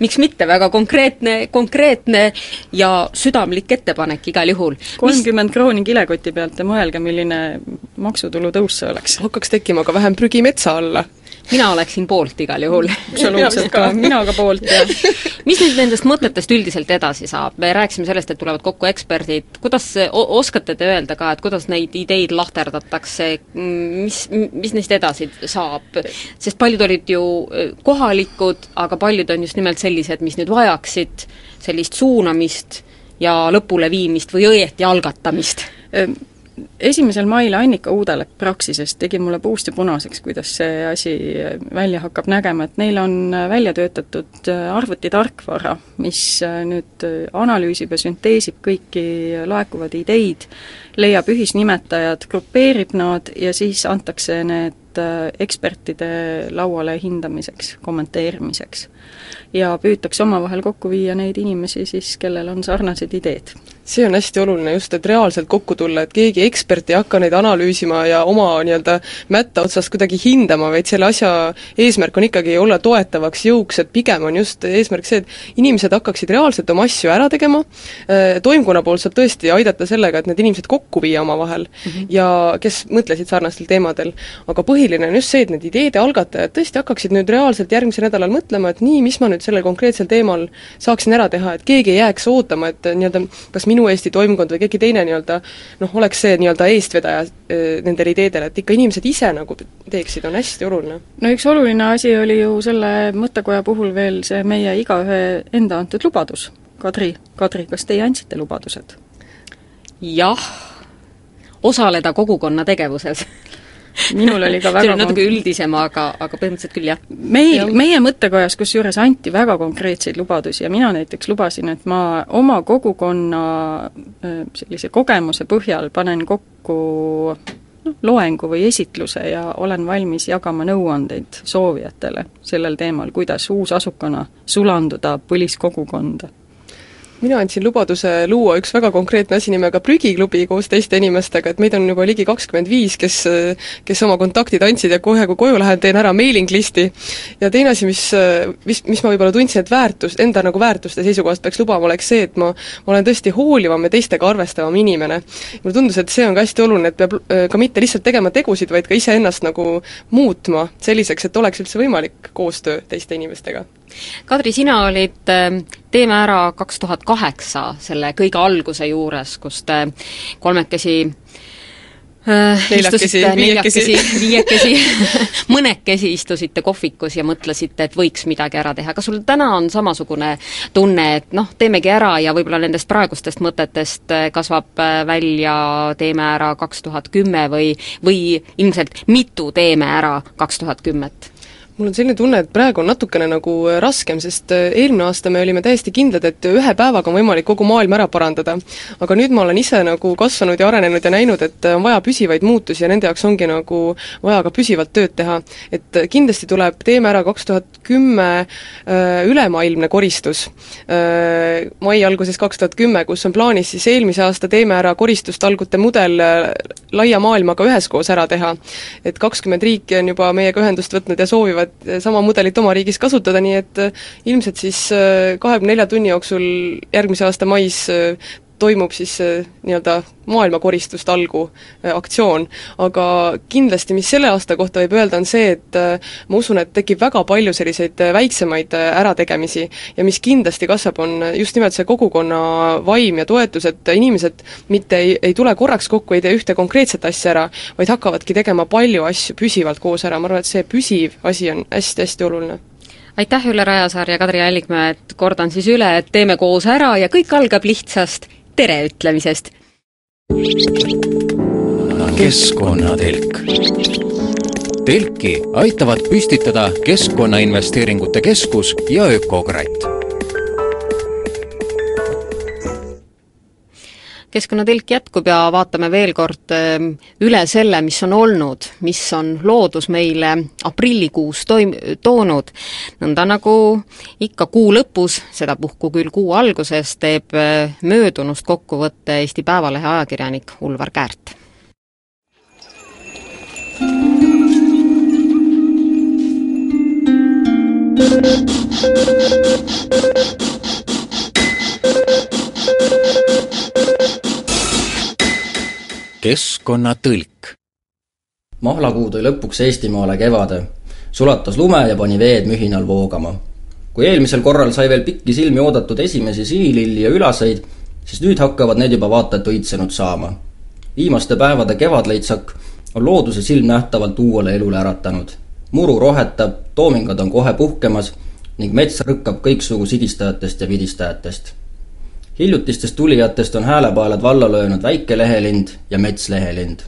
miks mitte, väga konkreetne, konkreetne ja südamlik ettepanek igal juhul. kolmkümmend krooni kilekoti pealt ja mõelge, milline maksutulu tõus see oleks. hakkaks tekkima ka vähem prügi metsa alla mina oleksin poolt igal juhul. absoluutselt ka, mina ka poolt, jah. mis nüüd nendest mõtetest üldiselt edasi saab, me rääkisime sellest, et tulevad kokku eksperdid, kuidas, oskate te öelda ka, et kuidas neid ideid lahterdatakse, mis, mis neist edasi saab? sest paljud olid ju äh, kohalikud, aga paljud on just nimelt sellised, mis nüüd vajaksid sellist suunamist ja lõpuleviimist või õieti algatamist esimesel mail Annika Uudelep Praxisest tegi mulle puust ja punaseks, kuidas see asi välja hakkab nägema, et neil on välja töötatud arvutitarkvara, mis nüüd analüüsib ja sünteesib kõiki laekuvaid ideid, leiab ühisnimetajad, grupeerib nad ja siis antakse need ekspertide lauale hindamiseks, kommenteerimiseks. ja püütakse omavahel kokku viia neid inimesi siis, kellel on sarnased ideed see on hästi oluline just, et reaalselt kokku tulla, et keegi ekspert ei hakka neid analüüsima ja oma nii-öelda mätta otsast kuidagi hindama, vaid selle asja eesmärk on ikkagi olla toetavaks jõuks, et pigem on just eesmärk see, et inimesed hakkaksid reaalselt oma asju ära tegema, äh, toimkonna poolt saab tõesti aidata sellega, et need inimesed kokku viia omavahel mm -hmm. ja kes mõtlesid sarnastel teemadel. aga põhiline on just see, et need ideede algatajad tõesti hakkaksid nüüd reaalselt järgmisel nädalal mõtlema, et nii, mis ma nüüd sellel konkreetsel teemal saaksin ära teha, et keegi ei jääks ootama, et nii-öelda kas minu Eesti toimkond või keegi teine nii-öelda noh, oleks see nii-öelda eestvedaja äh, nendel ideedel, et ikka inimesed ise nagu teeksid, on hästi oluline. no üks oluline asi oli ju selle mõttekoja puhul veel see meie igaühe enda antud lubadus. Kadri, Kadri, kas teie andsite lubadused? jah, osaleda kogukonna tegevuses minul oli ka väga see oli natuke üldisem, aga, aga põhimõtteliselt küll, jah. meil, meie mõttekojas kusjuures anti väga konkreetseid lubadusi ja mina näiteks lubasin, et ma oma kogukonna sellise kogemuse põhjal panen kokku noh, loengu või esitluse ja olen valmis jagama nõuandeid soovijatele sellel teemal, kuidas uusasukana sulanduda põliskogukonda mina andsin lubaduse luua üks väga konkreetne asi nimega Prügiklubi koos teiste inimestega, et meid on juba ligi kakskümmend viis, kes kes oma kontaktid andsid ja kohe, kui koju lähen, teen ära mailing listi. ja teine asi, mis, mis, mis ma võib-olla tundsin, et väärtust, enda nagu väärtuste seisukohast peaks lubama, oleks see, et ma, ma olen tõesti hoolivam ja teistega arvestavam inimene. mulle tundus, et see on ka hästi oluline, et peab ka mitte lihtsalt tegema tegusid, vaid ka iseennast nagu muutma selliseks, et oleks üldse võimalik koostöö teiste inimestega Kadri, sina olid ähm, Teeme ära kaks tuhat kaheksa selle kõige alguse juures, kus te kolmekesi äh, neljakesi, viiekesi, viiekesi mõnekesi istusite kohvikus ja mõtlesite, et võiks midagi ära teha, kas sul täna on samasugune tunne, et noh, teemegi ära ja võib-olla nendest praegustest mõtetest äh, kasvab äh, välja Teeme ära kaks tuhat kümme või, või ilmselt mitu Teeme ära kaks tuhat kümmet? Mul on selline tunne, et praegu on natukene nagu äh, raskem, sest äh, eelmine aasta me olime täiesti kindlad, et ühe päevaga on võimalik kogu maailm ära parandada. aga nüüd ma olen ise nagu kasvanud ja arenenud ja näinud, et äh, on vaja püsivaid muutusi ja nende jaoks ongi nagu vaja ka püsivalt tööd teha. et kindlasti tuleb Teeme ära kaks tuhat kümme ülemaailmne koristus, mai alguses kaks tuhat kümme, kus on plaanis siis eelmise aasta Teeme ära koristustalgute mudel laia maailmaga üheskoos ära teha. et kakskümmend riiki on juba meiega ühendust võtnud ja soovivad soovivad sama mudelit oma riigis kasutada, nii et äh, ilmselt siis äh, kahekümne nelja tunni jooksul järgmise aasta mais äh, toimub siis nii-öelda maailmakoristustalgu aktsioon. aga kindlasti, mis selle aasta kohta võib öelda, on see, et ma usun, et tekib väga palju selliseid väiksemaid ärategemisi. Ja mis kindlasti kasvab, on just nimelt see kogukonna vaim ja toetus, et inimesed mitte ei, ei tule korraks kokku, ei tee ühte konkreetset asja ära, vaid hakkavadki tegema palju asju püsivalt koos ära, ma arvan, et see püsiv asi on hästi-hästi oluline. Aitäh, Ülle Rajasaar ja Kadri Allikmäe, et kordan siis üle, et teeme koos ära ja kõik algab lihtsast tere ütlemisest. keskkonnatelk. telki aitavad püstitada Keskkonnainvesteeringute Keskus ja Ökokratt keskkonnatelk jätkub ja vaatame veel kord ehm, üle selle, mis on olnud, mis on loodus meile aprillikuus toim-, toonud. nõnda nagu ikka kuu lõpus, sedapuhku küll kuu alguses, teeb eh, möödunust kokkuvõtte Eesti Päevalehe ajakirjanik Ulvar Käärt keskkonnatõlk. mahlakuu tõi lõpuks Eestimaale kevade, sulatas lume ja pani veed mühinal voogama. kui eelmisel korral sai veel pikki silmi oodatud esimesi sinililli ja ülaseid, siis nüüd hakkavad need juba vaata et õitsenud saama. viimaste päevade kevadleitsak on looduse silmnähtavalt uuele elule äratanud. muru rohetab, toomingad on kohe puhkemas ning mets rõkkab kõiksugu sidistajatest ja vidistajatest hiljutistest tulijatest on häälepaelad valla löönud väikelehelind ja metslehelind.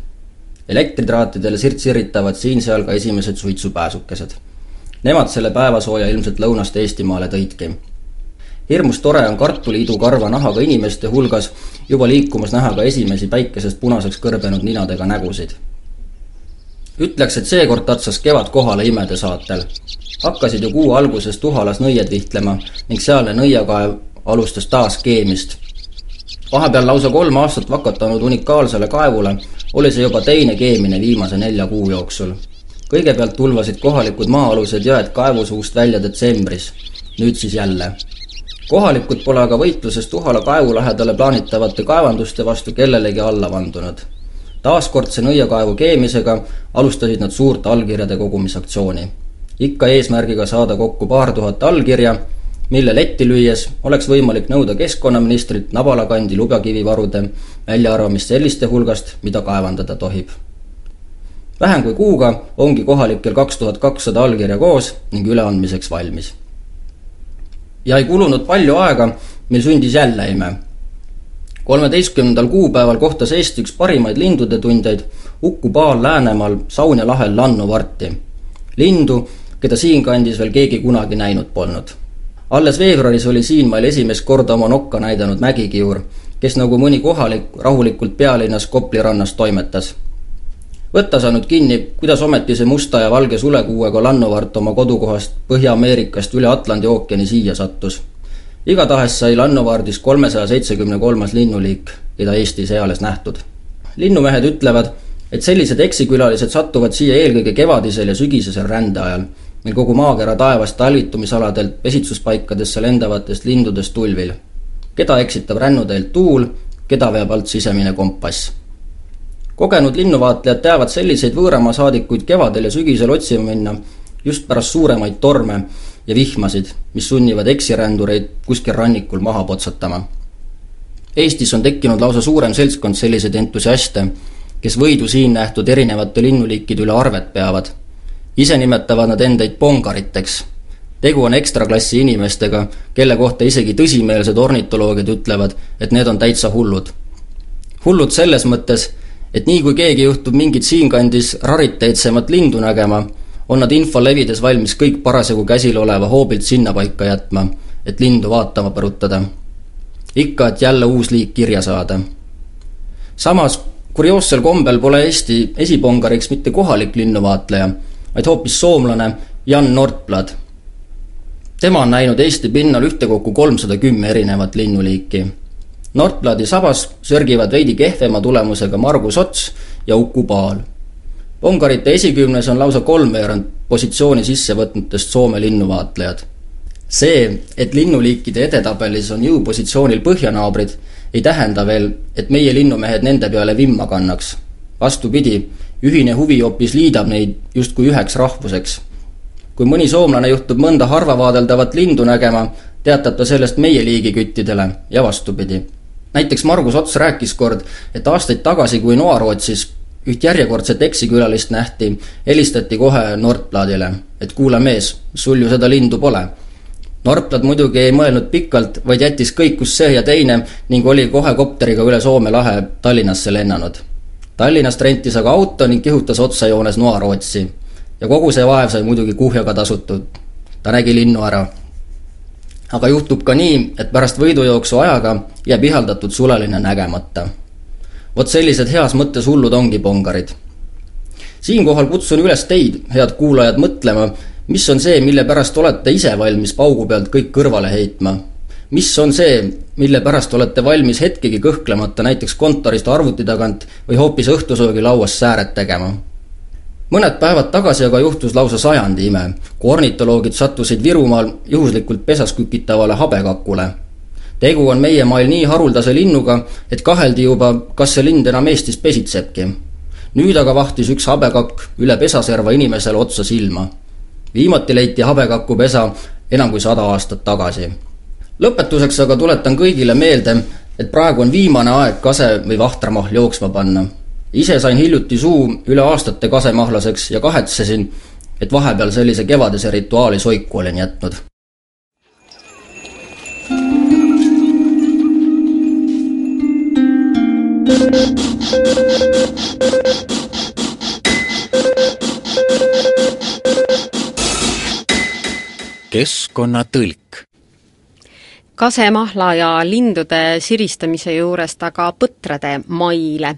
elektritraatidele sirts-irritavad siin-seal ka esimesed suitsupääsukesed. Nemad selle päevasooja ilmselt lõunast Eestimaale tõidki. hirmus tore on kartuliidukarva nahaga inimeste hulgas juba liikumas näha ka esimesi päikesest punaseks kõrbenud ninadega nägusid. ütleks, et seekord tatsas kevad kohale imede saatel. hakkasid ju kuu alguses Tuhalas nõied vihtlema ning sealne nõiakaev alustas taas keemist. vahepeal lausa kolm aastat vakatanud unikaalsele kaevule oli see juba teine keemine viimase nelja kuu jooksul. kõigepealt tulvasid kohalikud maa-alused jõed kaevusuust välja detsembris, nüüd siis jälle. kohalikud pole aga võitluses Tuhala kaevu lähedale plaanitavate kaevanduste vastu kellelegi alla vandunud. taaskordse nõiakaevu keemisega alustasid nad suurt allkirjade kogumisaktsiooni. ikka eesmärgiga saada kokku paar tuhat allkirja mille letti lüües oleks võimalik nõuda keskkonnaministrilt Nabalakandi lubjakivivarude väljaarvamist selliste hulgast, mida kaevandada tohib. vähem kui kuuga ongi kohalikel kaks tuhat kakssada allkirja koos ning üleandmiseks valmis. ja ei kulunud palju aega, mil sündis jälle ime. kolmeteistkümnendal kuupäeval kohtas Eesti üks parimaid lindude tundjaid Uku Paal Läänemaal Saunja lahel lannuvarti. lindu, keda siinkandis veel keegi kunagi näinud polnud alles veebruaris oli siinmaal esimest korda oma nokka näidanud mägikiur, kes nagu mõni kohalik rahulikult pealinnas Kopli rannas toimetas. võtta saanud kinni, kuidas ometi see musta ja valge sulekuuega lannuvart oma kodukohast Põhja-Ameerikast üle Atlandi ookeani siia sattus. igatahes sai lannuvardist kolmesaja seitsekümne kolmas linnuliik, keda Eestis eales nähtud. linnumehed ütlevad, et sellised eksikülalised satuvad siia eelkõige kevadisel ja sügisesel rändeajal mil kogu maakera taevast talvitumisaladelt pesitsuspaikadesse lendavatest lindudest tulvil. keda eksitab rännuteelt tuul, keda veab alt sisemine kompass. kogenud linnuvaatlejad teavad selliseid võõramaa saadikuid kevadel ja sügisel otsima minna just pärast suuremaid torme ja vihmasid, mis sunnivad eksirändureid kuskil rannikul maha potsatama. Eestis on tekkinud lausa suurem seltskond selliseid entusiaste, kes võidu siin nähtud erinevate linnuliikide üle arvet peavad ise nimetavad nad endaid pongariteks. tegu on ekstraklassi inimestega, kelle kohta isegi tõsimeelsed ornitoloogid ütlevad, et need on täitsa hullud. hullud selles mõttes, et nii kui keegi juhtub mingit siinkandis rariteetsemat lindu nägema, on nad info levides valmis kõik parasjagu käsil oleva hoobilt sinnapaika jätma, et lindu vaatama põrutada. ikka, et jälle uus liik kirja saada. samas kurioossel kombel pole Eesti esipongariks mitte kohalik linnuvaatleja, vaid hoopis soomlane Jan Nordblad. tema on näinud Eesti pinnal ühtekokku kolmsada kümme erinevat linnuliiki. Nordbladi sabas sörgivad veidi kehvema tulemusega Margus Ots ja Uku Paal. Pongarite esikümnes on lausa kolmveerand positsiooni sisse võtnutest Soome linnuvaatlejad. see, et linnuliikide edetabelis on jõupositsioonil põhjanaabrid, ei tähenda veel, et meie linnumehed nende peale vimma kannaks. vastupidi, ühine huvi hoopis liidab neid justkui üheks rahvuseks. kui mõni soomlane juhtub mõnda harva vaadeldavat lindu nägema, teatab ta sellest meie liigiküttidele ja vastupidi. näiteks Margus Ots rääkis kord, et aastaid tagasi, kui Noarootsis üht järjekordset eksikülalist nähti, helistati kohe Nordbladile, et kuule mees, sul ju seda lindu pole. Nordblad muidugi ei mõelnud pikalt, vaid jättis kõikus see ja teine ning oli kohe kopteriga üle Soome lahe Tallinnasse lennanud Tallinnast rentis aga auto ning kihutas otsajoones Noarootsi. ja kogu see vaev sai muidugi kuhjaga tasutud. ta nägi linnu ära. aga juhtub ka nii, et pärast võidujooksu ajaga jääb ihaldatud suleline nägemata. vot sellised heas mõttes hullud ongi pongarid. siinkohal kutsun üles teid, head kuulajad, mõtlema, mis on see, mille pärast olete ise valmis paugu pealt kõik kõrvale heitma mis on see, mille pärast olete valmis hetkegi kõhklemata näiteks kontorist arvuti tagant või hoopis õhtusöögilauas sääret tegema? mõned päevad tagasi aga juhtus lausa sajandi ime, kui ornitoloogid sattusid Virumaal juhuslikult pesas kükitavale habekakule. tegu on meie maal nii haruldase linnuga, et kaheldi juba, kas see lind enam Eestis pesitsebki. nüüd aga vahtis üks habekakk üle pesaserva inimesele otsa silma. viimati leiti habekaku pesa enam kui sada aastat tagasi. Lõpetuseks aga tuletan kõigile meelde, et praegu on viimane aeg kase või vahtramahl jooksma panna ise sain hiljuti suu üle aastate kasemahlaseks ja kahetsesin, et vahepeal sellise kevadise rituaali soiku olen jätnud. keskkonnatõlk kasemahla ja lindude siristamise juurest aga põtrade maile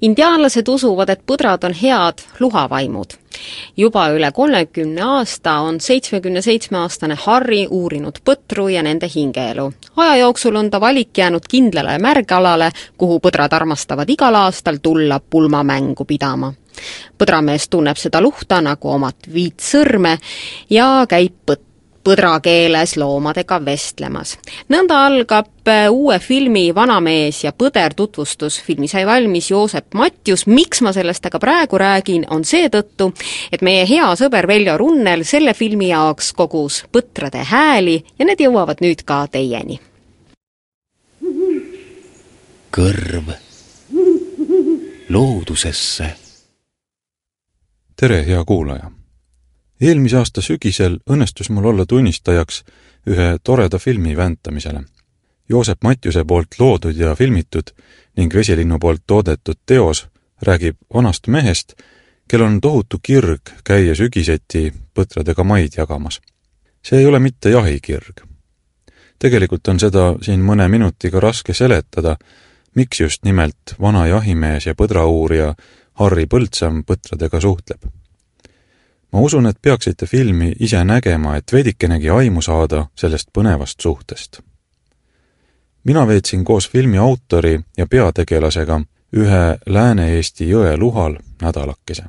indiaanlased usuvad, et põdrad on head luhavaimud. juba üle kolmekümne aasta on seitsmekümne seitsme aastane Harri uurinud põtru ja nende hingeelu. aja jooksul on ta valik jäänud kindlale märgalale, kuhu põdrad armastavad igal aastal tulla pulmamängu pidama põdramees tunneb seda luhta nagu omat viit sõrme ja käib põtt põdrakeeles loomadega vestlemas. nõnda algab äh, uue filmi Vanamees ja põder tutvustus. filmi sai valmis Joosep Matjus, miks ma sellest aga praegu räägin, on seetõttu, et meie hea sõber Veljo Runnel selle filmi jaoks kogus põtrade hääli ja need jõuavad nüüd ka teieni. kõrv loodusesse. tere, hea kuulaja eelmise aasta sügisel õnnestus mul olla tunnistajaks ühe toreda filmi väntamisele. Joosep Matjuse poolt loodud ja filmitud ning Vesilinnu poolt toodetud teos räägib vanast mehest, kellel on tohutu kirg käia sügiseti põtradega maid jagamas. see ei ole mitte jahikirg. tegelikult on seda siin mõne minutiga raske seletada, miks just nimelt vana jahimees ja põdrauurija Harri Põldsam põtradega suhtleb ma usun, et peaksite filmi ise nägema, et veidikenegi aimu saada sellest põnevast suhtest. mina veetsin koos filmi autori ja peategelasega ühe Lääne-Eesti jõe luhal nädalakese.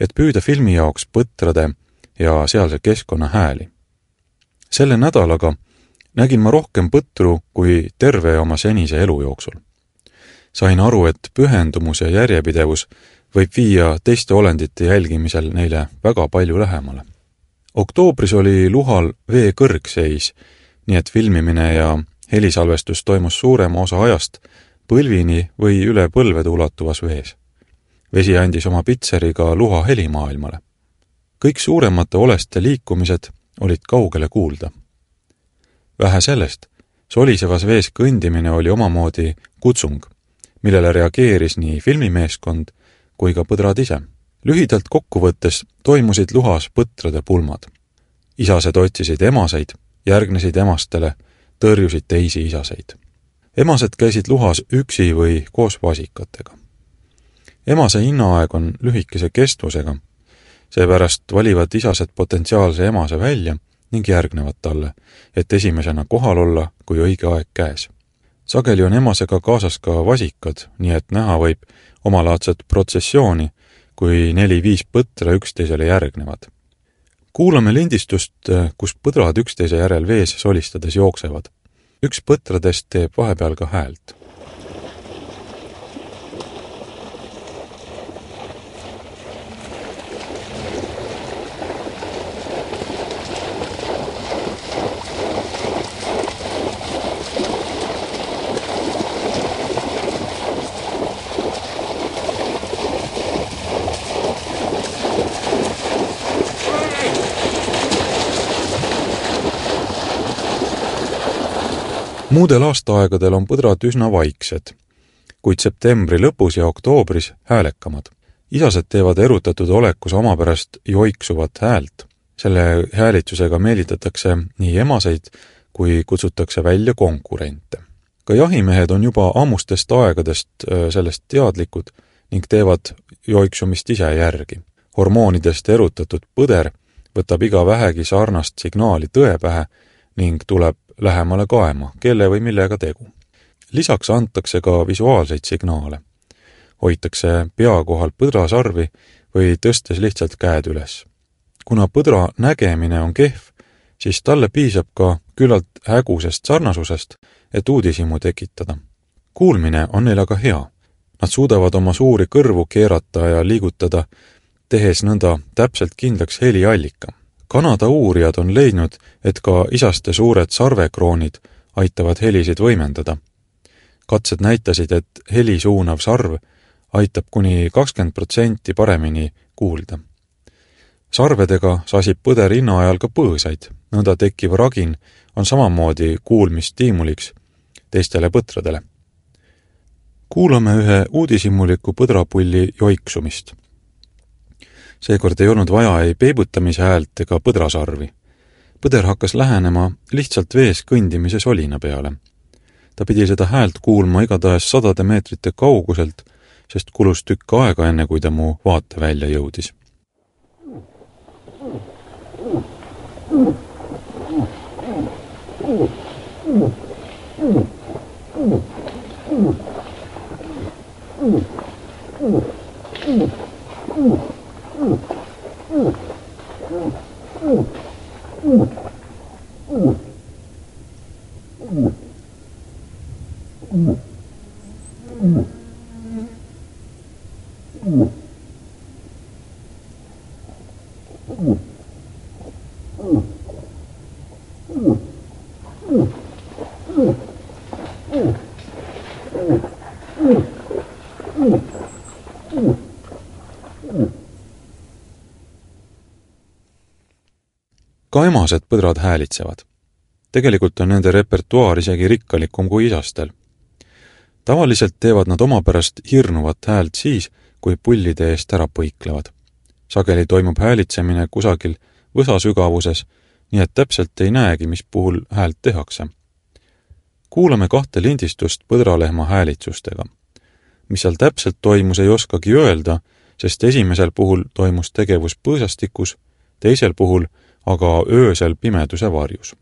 et püüda filmi jaoks põtrade ja sealse keskkonna hääli. selle nädalaga nägin ma rohkem põtru kui terve oma senise elu jooksul. sain aru, et pühendumus ja järjepidevus võib viia teiste olendite jälgimisel neile väga palju lähemale. oktoobris oli Luhal vee kõrgseis, nii et filmimine ja helisalvestus toimus suurema osa ajast põlvini või üle põlvede ulatuvas vees. vesi andis oma pitseri ka Luha helimaailmale. kõik suuremate oleste liikumised olid kaugele kuulda. vähe sellest, solisevas vees kõndimine oli omamoodi kutsung, millele reageeris nii filmimeeskond kui ka põdrad ise. lühidalt kokku võttes toimusid luhas põtrade pulmad. isased otsisid emaseid, järgnesid emastele, tõrjusid teisi isaseid. emased käisid luhas üksi või koos vasikatega. emase hinnaaeg on lühikese kestvusega, seepärast valivad isased potentsiaalse emase välja ning järgnevad talle, et esimesena kohal olla, kui õige aeg käes. Sageli on emasega kaasas ka vasikad, nii et näha võib, omalaadset protsessiooni, kui neli-viis põtra üksteisele järgnevad. kuulame lindistust, kus põdrad üksteise järel vees solistades jooksevad. üks põtradest teeb vahepeal ka häält muudel aastaaegadel on põdrad üsna vaiksed, kuid septembri lõpus ja oktoobris häälekamad. isased teevad erutatud olekus omapärast joiksuvat häält. selle häälitsusega meelitatakse nii emaseid kui kutsutakse välja konkurente. ka jahimehed on juba ammustest aegadest sellest teadlikud ning teevad joiksumist ise järgi. hormoonidest erutatud põder võtab iga vähegi sarnast signaali tõe pähe ning tuleb lähemale kaema, kelle või millega tegu. lisaks antakse ka visuaalseid signaale. hoitakse pea kohal põdrasarvi või tõstes lihtsalt käed üles. kuna põdra nägemine on kehv, siis talle piisab ka küllalt hägusest sarnasusest, et uudishimu tekitada. kuulmine on neil aga hea. Nad suudavad oma suuri kõrvu keerata ja liigutada, tehes nõnda täpselt kindlaks heliallika. Kanada uurijad on leidnud, et ka isaste suured sarvekroonid aitavad helisid võimendada. katsed näitasid, et heli suunav sarv aitab kuni kakskümmend protsenti paremini kuulda. sarvedega sasib põder inna ajal ka põõsaid, nõnda tekkiv ragin on samamoodi kuulmisstiimuliks teistele põtradele. kuulame ühe uudishimuliku põdrapulli joiksumist. Seekord ei olnud vaja ei peibutamise häält ega põdrasarvi. põder hakkas lähenema lihtsalt vees kõndimise solina peale. ta pidi seda häält kuulma igatahes sadade meetrite kauguselt, sest kulus tükk aega, enne kui ta mu vaatevälja jõudis. Ka emased põdrad häälitsevad. tegelikult on nende repertuaar isegi rikkalikum kui isastel. tavaliselt teevad nad omapärast hirnuvat häält siis, kui pullide eest ära põiklevad. sageli toimub häälitsemine kusagil võsa sügavuses, nii et täpselt ei näegi, mis puhul häält tehakse. kuulame kahte lindistust põdralehma häälitsustega. mis seal täpselt toimus, ei oskagi öelda, sest esimesel puhul toimus tegevus põõsastikus, teisel puhul aga öösel pimeduse varjus.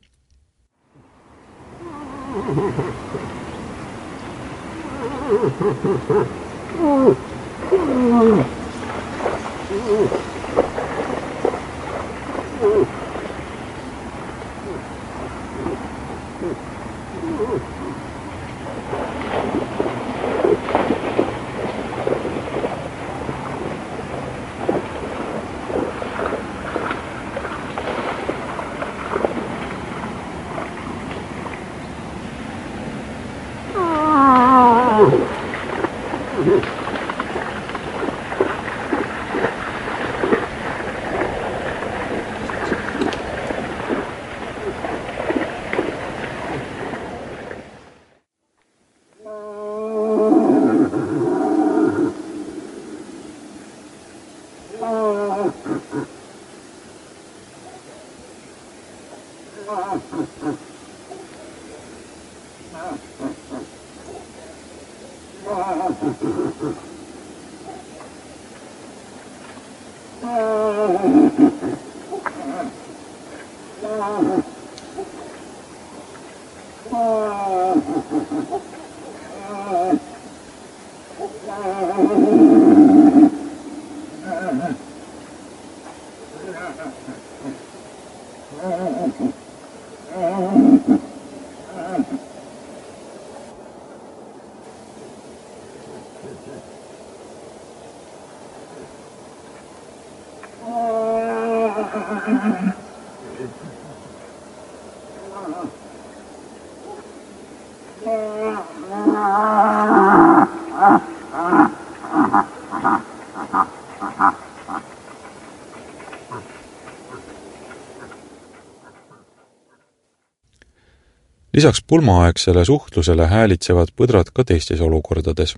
Lisaks pulmaaegsele suhtlusele häälitsevad põdrad ka teistes olukordades.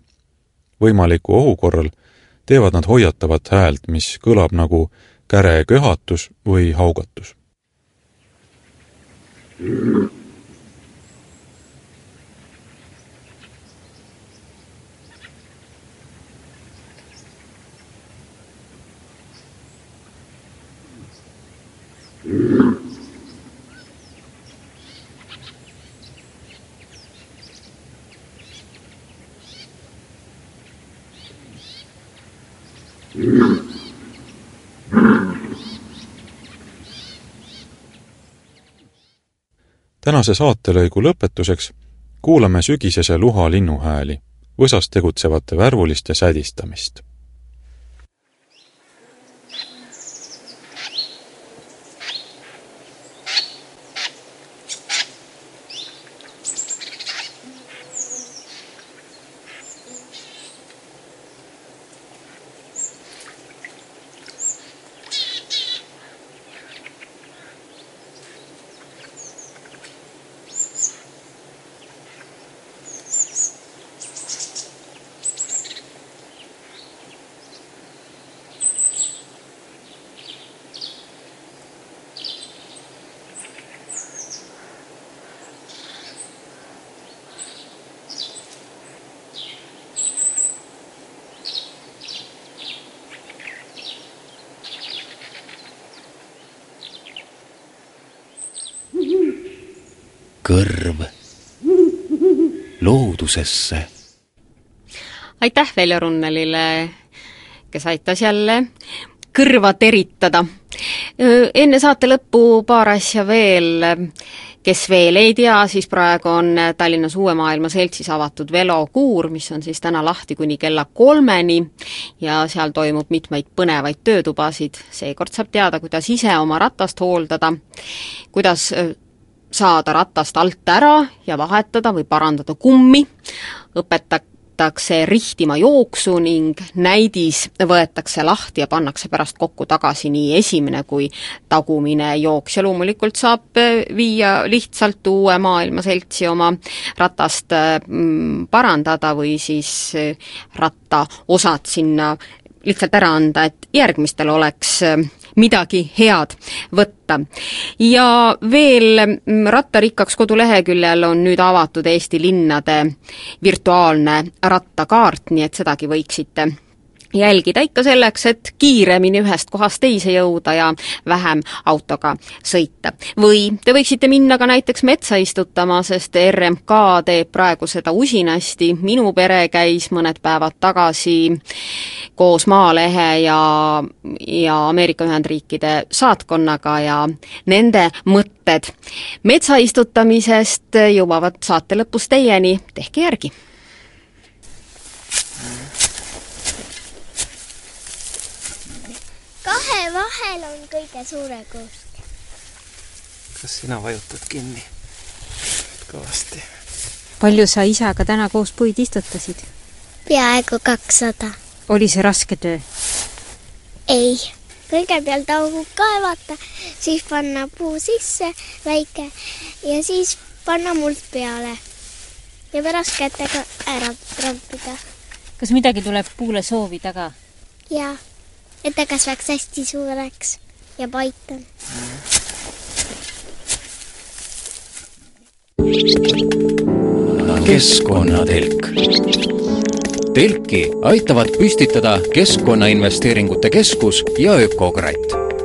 võimaliku ohu korral teevad nad hoiatavat häält, mis kõlab nagu käre köhatus või haugatus. Mm-hmm. Tänase saatelõigu lõpetuseks kuulame sügisese luha linnuhääli, võsas tegutsevate värvuliste sädistamist kõrv loodusesse. aitäh Veljo Runnelile, kes aitas jälle kõrva teritada. Enne saate lõppu paar asja veel, kes veel ei tea, siis praegu on Tallinnas Uue Maailma Seltsis avatud velokuur, mis on siis täna lahti kuni kella kolmeni ja seal toimub mitmeid põnevaid töötubasid, seekord saab teada, kuidas ise oma ratast hooldada, kuidas saada ratast alt ära ja vahetada või parandada kummi, õpetatakse rihtima jooksu ning näidis võetakse lahti ja pannakse pärast kokku tagasi nii esimene kui tagumine jooks. Ja loomulikult saab viia lihtsalt uue maailma seltsi oma ratast mm, parandada või siis rattaosad sinna lihtsalt ära anda, et järgmistel oleks midagi head võtta. ja veel mm, Rattarikkaks koduleheküljel on nüüd avatud Eesti linnade virtuaalne rattakaart, nii et sedagi võiksite jälgida ikka selleks, et kiiremini ühest kohast teise jõuda ja vähem autoga sõita. või te võiksite minna ka näiteks metsa istutama, sest RMK teeb praegu seda usinasti, minu pere käis mõned päevad tagasi koos Maalehe ja, ja Ameerika Ühendriikide saatkonnaga ja nende mõtted metsa istutamisest jõuavad saate lõpus teieni, tehke järgi vahel on kõige suurem kuusk. kas sina vajutad kinni? kõvasti. palju sa isaga täna koos puid istutasid? peaaegu kakssada. oli see raske töö? ei, kõigepealt augu kaevata, siis panna puu sisse väike ja siis panna muld peale ja pärast kätega ära trampida. kas midagi tuleb puule soovida ka? jaa et ta kasvaks hästi suureks ja paitan. keskkonnatelk. telki aitavad püstitada Keskkonnainvesteeringute Keskus ja Ökokratt